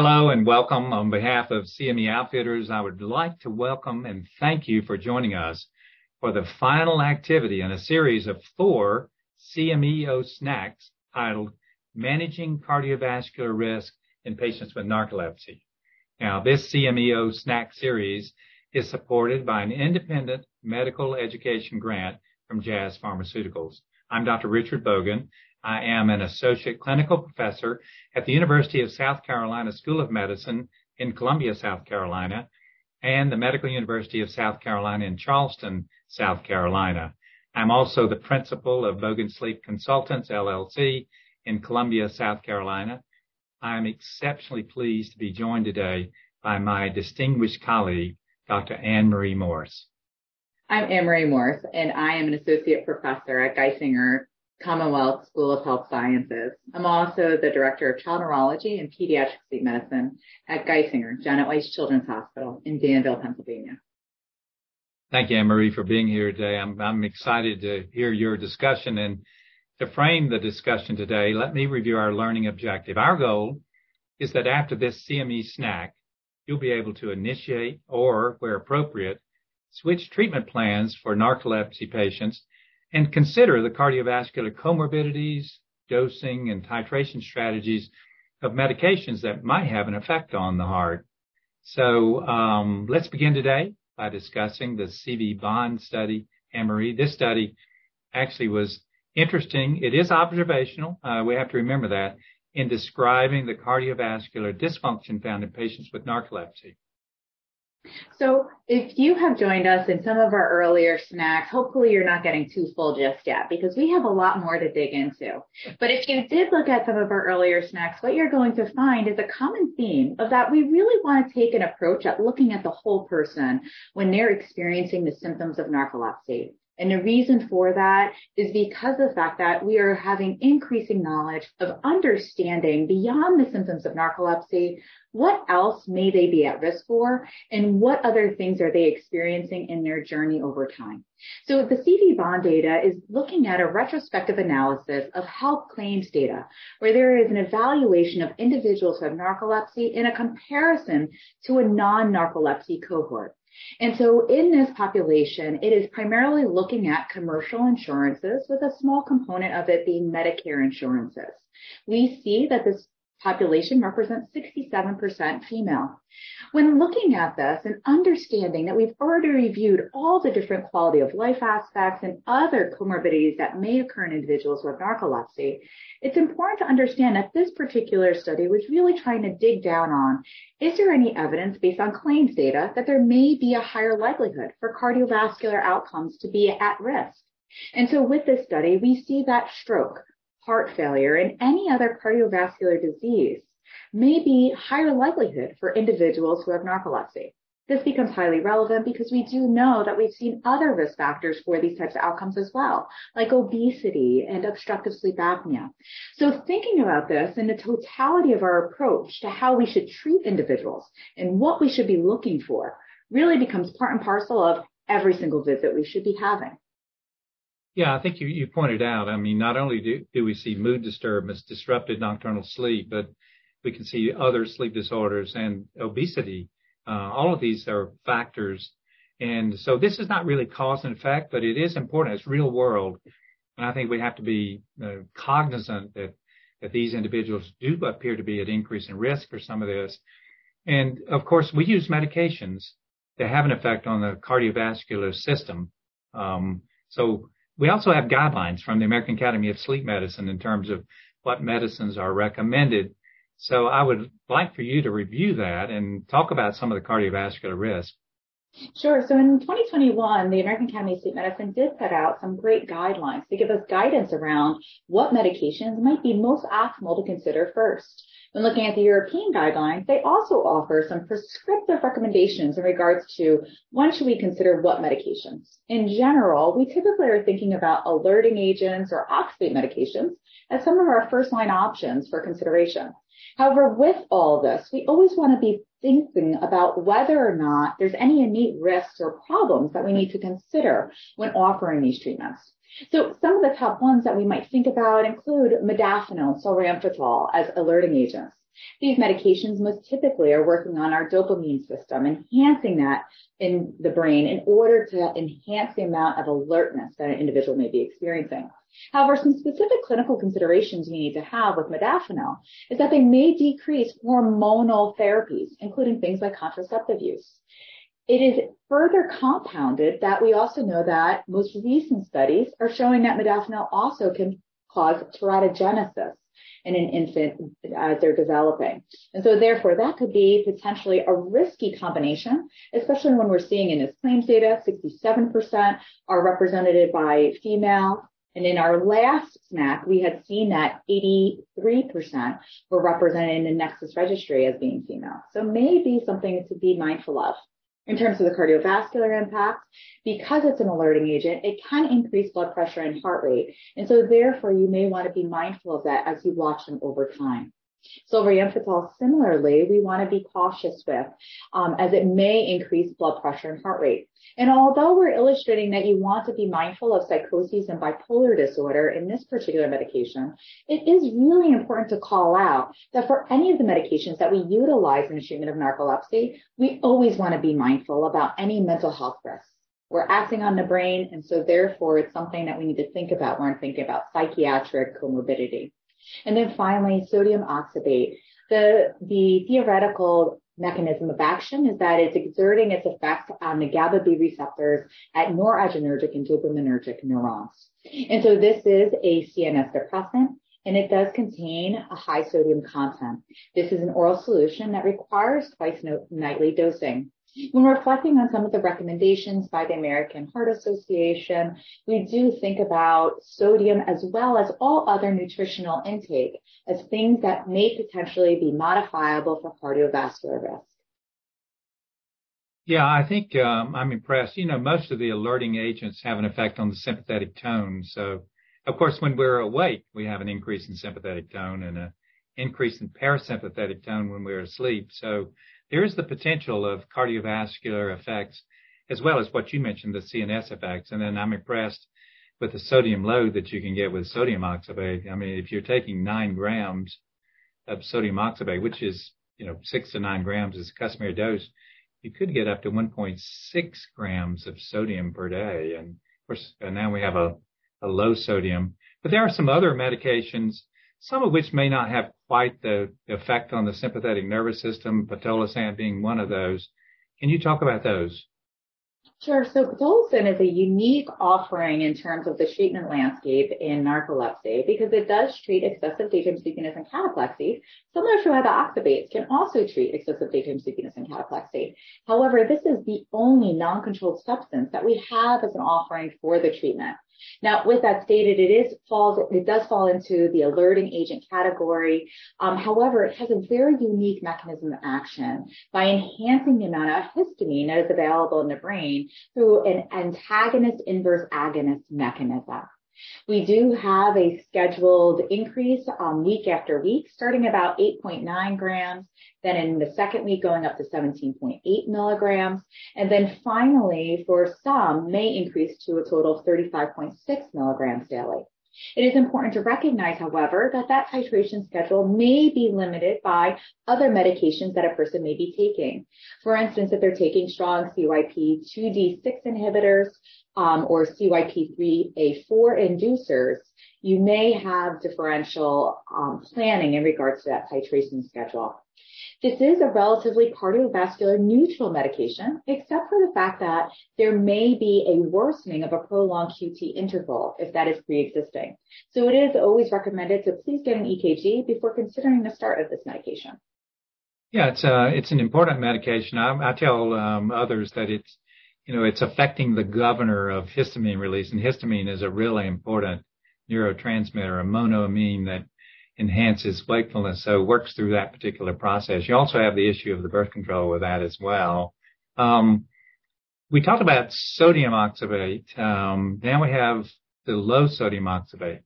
Hello and welcome. On behalf of CME Outfitters, I would like to welcome and thank you for joining us for the final activity in a series of four CMEO snacks titled Managing Cardiovascular Risk in Patients with Narcolepsy. Now, this CMEO snack series is supported by an independent medical education grant from Jazz Pharmaceuticals. I'm Dr. Richard Bogan. I am an associate clinical professor at the University of South Carolina School of Medicine in Columbia, South Carolina, and the Medical University of South Carolina in Charleston, South Carolina. I'm also the principal of Bogan Sleep Consultants, LLC in Columbia, South Carolina. I'm exceptionally pleased to be joined today by my distinguished colleague, Dr. Anne Marie Morse. I'm Anne Marie Morse, and I am an associate professor at Geisinger Commonwealth School of Health Sciences. I'm also the director of child neurology and pediatric sleep medicine at Geisinger, Janet Weis Children's Hospital in Danville, Pennsylvania. Thank you, Anne Marie, for being here today. I'm, I'm excited to hear your discussion. And to frame the discussion today, let me review our learning objective. Our goal is that after this CME snack, you'll be able to initiate or, where appropriate, switch treatment plans for narcolepsy patients and consider the cardiovascular comorbidities, dosing, and titration strategies of medications that might have an effect on the heart. So um, let's begin today by discussing the CV Bond study, Anne-Marie. This study actually was interesting. It is observational. Uh, we have to remember that in describing the cardiovascular dysfunction found in patients with narcolepsy. So if you have joined us in some of our earlier snacks, hopefully you're not getting too full just yet because we have a lot more to dig into. But if you did look at some of our earlier snacks, what you're going to find is a common theme of that we really want to take an approach at looking at the whole person when they're experiencing the symptoms of narcolepsy. And the reason for that is because of the fact that we are having increasing knowledge of understanding beyond the symptoms of narcolepsy, what else may they be at risk for and what other things are they experiencing in their journey over time. So the CV bond data is looking at a retrospective analysis of health claims data where there is an evaluation of individuals who have narcolepsy in a comparison to a non-narcolepsy cohort. And so in this population, it is primarily looking at commercial insurances with a small component of it being Medicare insurances. We see that this population represents 67% female. When looking at this and understanding that we've already reviewed all the different quality of life aspects and other comorbidities that may occur in individuals with narcolepsy, it's important to understand that this particular study was really trying to dig down on is there any evidence based on claims data that there may be a higher likelihood for cardiovascular outcomes to be at risk? And so with this study, we see that stroke, heart failure, and any other cardiovascular disease may be higher likelihood for individuals who have narcolepsy. This becomes highly relevant because we do know that we've seen other risk factors for these types of outcomes as well, like obesity and obstructive sleep apnea. So thinking about this in the totality of our approach to how we should treat individuals and what we should be looking for really becomes part and parcel of every single visit we should be having. Yeah, I think you, you pointed out, I mean, not only do, do we see mood disturbance, disrupted nocturnal sleep, but we can see other sleep disorders and obesity. Uh, all of these are factors. And so this is not really cause and effect, but it is important. It's real world. And I think we have to be uh, cognizant that, that these individuals do appear to be at increase in risk for some of this. And of course, we use medications that have an effect on the cardiovascular system. Um, so we also have guidelines from the American Academy of Sleep Medicine in terms of what medicines are recommended. So I would like for you to review that and talk about some of the cardiovascular risk. Sure. So in 2021, the American Academy of Sleep Medicine did put out some great guidelines to give us guidance around what medications might be most optimal to consider first. When looking at the European guidelines, they also offer some prescriptive recommendations in regards to when should we consider what medications. In general, we typically are thinking about alerting agents or oxybate medications as some of our first line options for consideration. However, with all this, we always want to be thinking about whether or not there's any innate risks or problems that we need to consider when offering these treatments. So some of the top ones that we might think about include modafinil and solriamfetol as alerting agents. These medications most typically are working on our dopamine system, enhancing that in the brain in order to enhance the amount of alertness that an individual may be experiencing. However, some specific clinical considerations you need to have with modafinil is that they may decrease hormonal therapies, including things like contraceptive use. It is further compounded that we also know that most recent studies are showing that modafinil also can cause teratogenesis in an infant as they're developing. And so therefore that could be potentially a risky combination, especially when we're seeing in this claims data, 67% are represented by female. And in our last SNAC, we had seen that 83% were represented in the Nexus registry as being female. So maybe something to be mindful of. In terms of the cardiovascular impact, because it's an alerting agent, it can increase blood pressure and heart rate. And so therefore you may want to be mindful of that as you watch them over time. Solriamfetol, similarly, we want to be cautious with, um, as it may increase blood pressure and heart rate. And although we're illustrating that you want to be mindful of psychosis and bipolar disorder in this particular medication, it is really important to call out that for any of the medications that we utilize in the treatment of narcolepsy, we always want to be mindful about any mental health risks. We're acting on the brain, and so therefore it's something that we need to think about when thinking about psychiatric comorbidity. And then finally, sodium oxybate. The, the theoretical mechanism of action is that it's exerting its effect on the GABA B receptors at noradrenergic and dopaminergic neurons. And so this is a CNS depressant and it does contain a high sodium content. This is an oral solution that requires twice nightly dosing. When reflecting on some of the recommendations by the American Heart Association, we do think about sodium as well as all other nutritional intake as things that may potentially be modifiable for cardiovascular risk. Yeah, I think um, I'm impressed. You know, most of the alerting agents have an effect on the sympathetic tone. So, of course, when we're awake, we have an increase in sympathetic tone and an increase in parasympathetic tone when we're asleep. So there is the potential of cardiovascular effects as well as what you mentioned, the CNS effects. And then I'm impressed with the sodium load that you can get with sodium oxybate. I mean, if you're taking nine grams of sodium oxybate, which is, you know, six to nine grams is a customary dose, you could get up to 1.6 grams of sodium per day. And of course, now we have a, a low sodium, but there are some other medications some of which may not have quite the effect on the sympathetic nervous system, pitolisant being one of those. Can you talk about those? Sure. So pitolisant is a unique offering in terms of the treatment landscape in narcolepsy because it does treat excessive daytime sleepiness and cataplexy, similar to how the oxybates can also treat excessive daytime sleepiness and cataplexy. However, this is the only non-controlled substance that we have as an offering for the treatment. Now, with that stated, it is falls, it does fall into the alerting agent category. Um, however, it has a very unique mechanism of action by enhancing the amount of histamine that is available in the brain through an antagonist inverse agonist mechanism. We do have a scheduled increase um, week after week, starting about 8.9 grams, then in the second week going up to 17.8 milligrams, and then finally for some may increase to a total of 35.6 milligrams daily. It is important to recognize, however, that that titration schedule may be limited by other medications that a person may be taking. For instance, if they're taking strong CYP2D6 inhibitors or CYP3A4 inducers, you may have differential um, planning in regards to that titration schedule. This is a relatively cardiovascular neutral medication, except for the fact that there may be a worsening of a prolonged QT interval if that is pre-existing. So it is always recommended to please get an EKG before considering the start of this medication. Yeah, it's uh, it's an important medication. I, I tell um, others that it's you know it's affecting the governor of histamine release, and histamine is a really important neurotransmitter, a monoamine that enhances wakefulness, so works through that particular process. You also have the issue of the birth control with that as well. Um, we talked about sodium oxybate. Um, now we have the low sodium oxybate.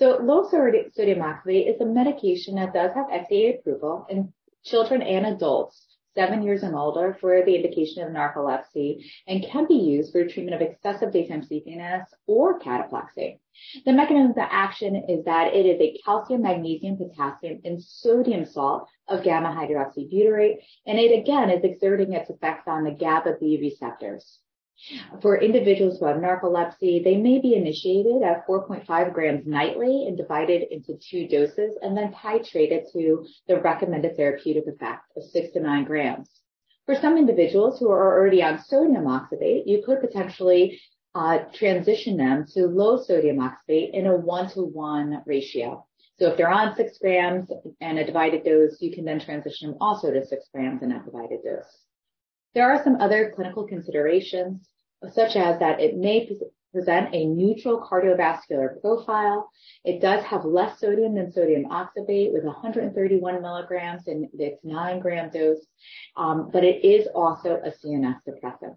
So low sodium oxybate is a medication that does have FDA approval in children and adults seven years and older for the indication of narcolepsy and can be used for the treatment of excessive daytime sleepiness or cataplexy. The mechanism of action is that it is a calcium, magnesium, potassium, and sodium salt of gamma hydroxybutyrate, and it again is exerting its effects on the GABA B receptors. For individuals who have narcolepsy, they may be initiated at 4.5 grams nightly and divided into two doses and then titrated to the recommended therapeutic effect of six to nine grams. For some individuals who are already on sodium oxybate, you could potentially uh, transition them to low sodium oxybate in a one-to-one ratio. So if they're on six grams and a divided dose, you can then transition them also to six grams and a divided dose. There are some other clinical considerations, such as that it may present a neutral cardiovascular profile. It does have less sodium than sodium oxybate with 131 milligrams in its 9 gram dose, um, but it is also a CNS suppressant.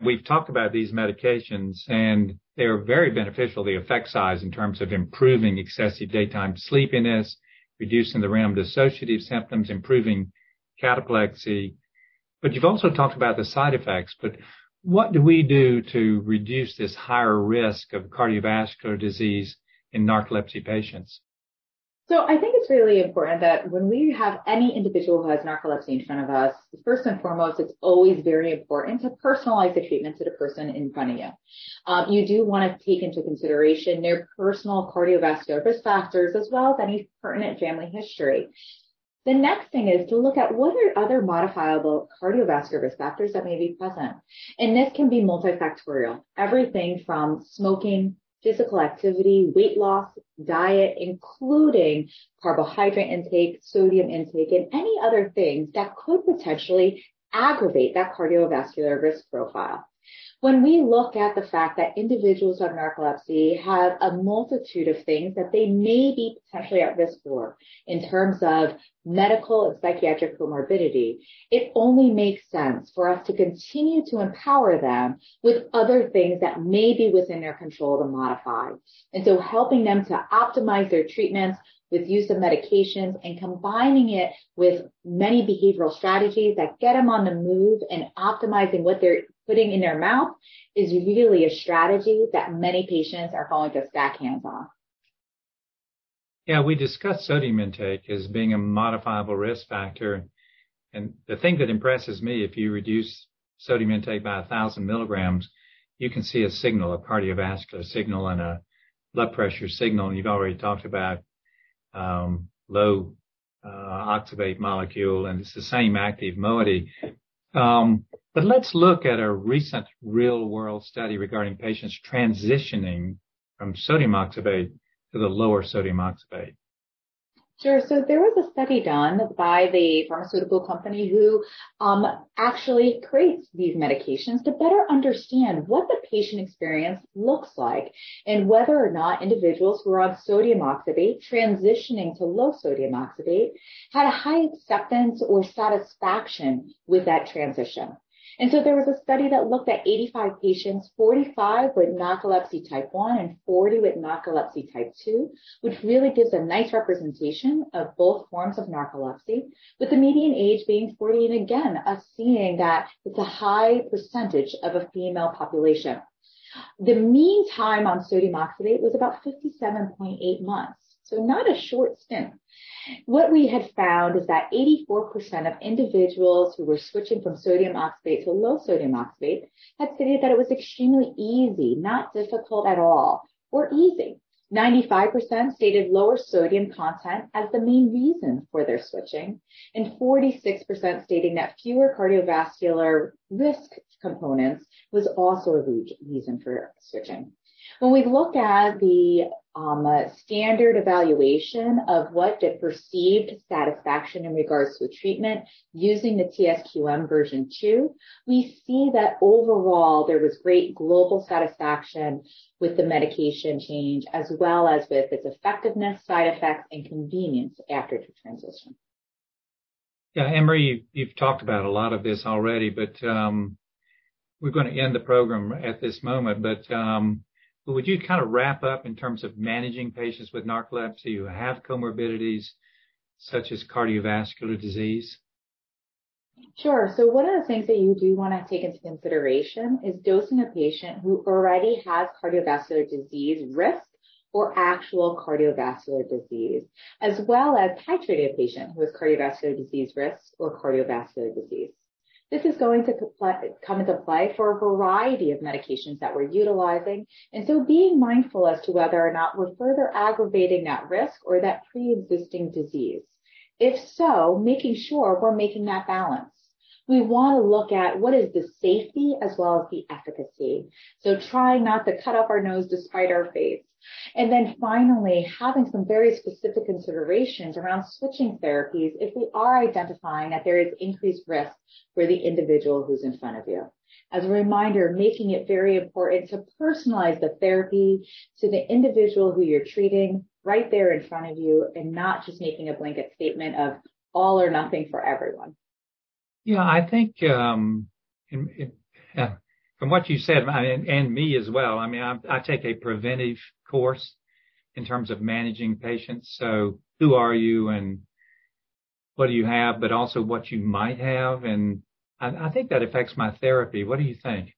We've talked about these medications and they are very beneficial, the effect size in terms of improving excessive daytime sleepiness, reducing the REM dissociative symptoms, improving cataplexy, but you've also talked about the side effects, but what do we do to reduce this higher risk of cardiovascular disease in narcolepsy patients? So I think it's really important that when we have any individual who has narcolepsy in front of us, first and foremost, it's always very important to personalize the treatment to the person in front of you. Um, you do want to take into consideration their personal cardiovascular risk factors as well as any pertinent family history. The next thing is to look at what are other modifiable cardiovascular risk factors that may be present. And this can be multifactorial, everything from smoking, physical activity, weight loss, diet, including carbohydrate intake, sodium intake, and any other things that could potentially aggravate that cardiovascular risk profile when we look at the fact that individuals with narcolepsy have a multitude of things that they may be potentially at risk for in terms of medical and psychiatric comorbidity, it only makes sense for us to continue to empower them with other things that may be within their control to modify. And so helping them to optimize their treatments with use of medications and combining it with many behavioral strategies that get them on the move and optimizing what they're putting in their mouth is really a strategy that many patients are going to stack hands off. Yeah, we discussed sodium intake as being a modifiable risk factor. And the thing that impresses me, if you reduce sodium intake by a thousand milligrams, you can see a signal, a cardiovascular signal and a blood pressure signal. And you've already talked about um, low uh, molecule, and it's the same active moiety. Um, but let's look at a recent real-world study regarding patients transitioning from sodium oxybate to the lower sodium oxybate. Sure. So there was a study done by the pharmaceutical company who um, actually creates these medications to better understand what the patient experience looks like and whether or not individuals who are on sodium oxybate transitioning to low sodium oxybate had a high acceptance or satisfaction with that transition. And so there was a study that looked at 85 patients, 45 with narcolepsy type 1 and 40 with narcolepsy type 2, which really gives a nice representation of both forms of narcolepsy, with the median age being 40 and again, us seeing that it's a high percentage of a female population. The mean time on sodium oxybate was about 57.8 months, so not a short stint. What we had found is that 84% of individuals who were switching from sodium oxybate to low sodium oxybate had stated that it was extremely easy, not difficult at all, or easy. 95% stated lower sodium content as the main reason for their switching, and 46% stating that fewer cardiovascular risk components was also a reason for switching. When we look at the um, standard evaluation of what the perceived satisfaction in regards to treatment using the TSQM version 2, we see that overall there was great global satisfaction with the medication change as well as with its effectiveness, side effects, and convenience after the transition. Yeah, Anne Marie, you've talked about a lot of this already, but um, we're going to end the program at this moment. But um, but would you kind of wrap up in terms of managing patients with narcolepsy who have comorbidities such as cardiovascular disease? Sure. So one of the things that you do want to take into consideration is dosing a patient who already has cardiovascular disease risk or actual cardiovascular disease, as well as titrating a patient who has cardiovascular disease risk or cardiovascular disease. This is going to come into play for a variety of medications that we're utilizing. And so being mindful as to whether or not we're further aggravating that risk or that pre-existing disease. If so, making sure we're making that balance we want to look at what is the safety as well as the efficacy. So trying not to cut off our nose to spite our face. And then finally, having some very specific considerations around switching therapies if we are identifying that there is increased risk for the individual who's in front of you. As a reminder, making it very important to personalize the therapy to the individual who you're treating right there in front of you and not just making a blanket statement of all or nothing for everyone. Yeah, I think um, in, in, uh, from what you said, and, and, me as well. I mean, I, I, take a preventive course in terms of managing patients. So, who are you, and what do you have, but also what you might have, and I, I think that affects my therapy. What do you think?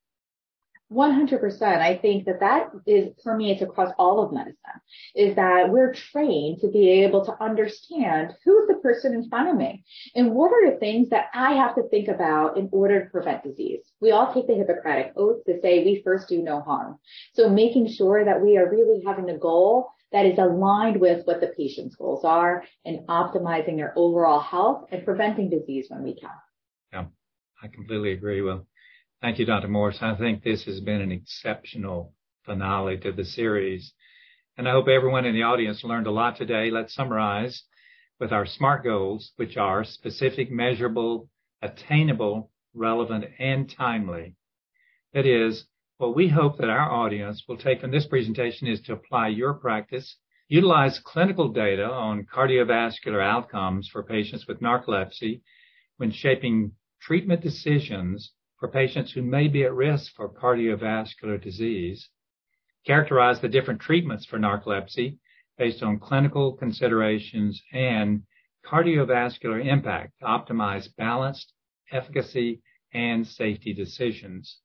100%. I think that that is permeates across all of medicine is that we're trained to be able to understand who's the person in front of me and what are the things that I have to think about in order to prevent disease. We all take the Hippocratic oath to say we first do no harm. So making sure that we are really having a goal that is aligned with what the patient's goals are and optimizing their overall health and preventing disease when we can. Yeah, I completely agree. Well, Thank you, Dr. Morse. I think this has been an exceptional finale to the series. And I hope everyone in the audience learned a lot today. Let's summarize with our SMART goals, which are specific, measurable, attainable, relevant, and timely. That is, what we hope that our audience will take from this presentation is to apply your practice, utilize clinical data on cardiovascular outcomes for patients with narcolepsy when shaping treatment decisions for patients who may be at risk for cardiovascular disease, characterize the different treatments for narcolepsy based on clinical considerations and cardiovascular impact to optimize balanced efficacy and safety decisions.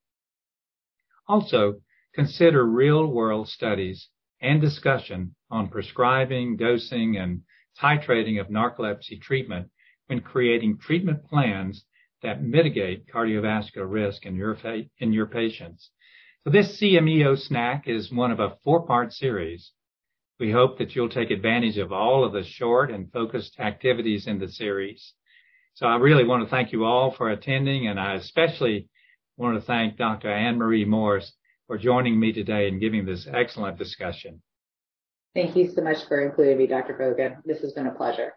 Also, consider real-world studies and discussion on prescribing, dosing, and titrating of narcolepsy treatment when creating treatment plans that mitigate cardiovascular risk in your, in your patients. So this CMEO snack is one of a four-part series. We hope that you'll take advantage of all of the short and focused activities in the series. So I really want to thank you all for attending, and I especially want to thank Dr. Anne Marie Morse for joining me today and giving this excellent discussion. Thank you so much for including me, Dr. Bogan. This has been a pleasure.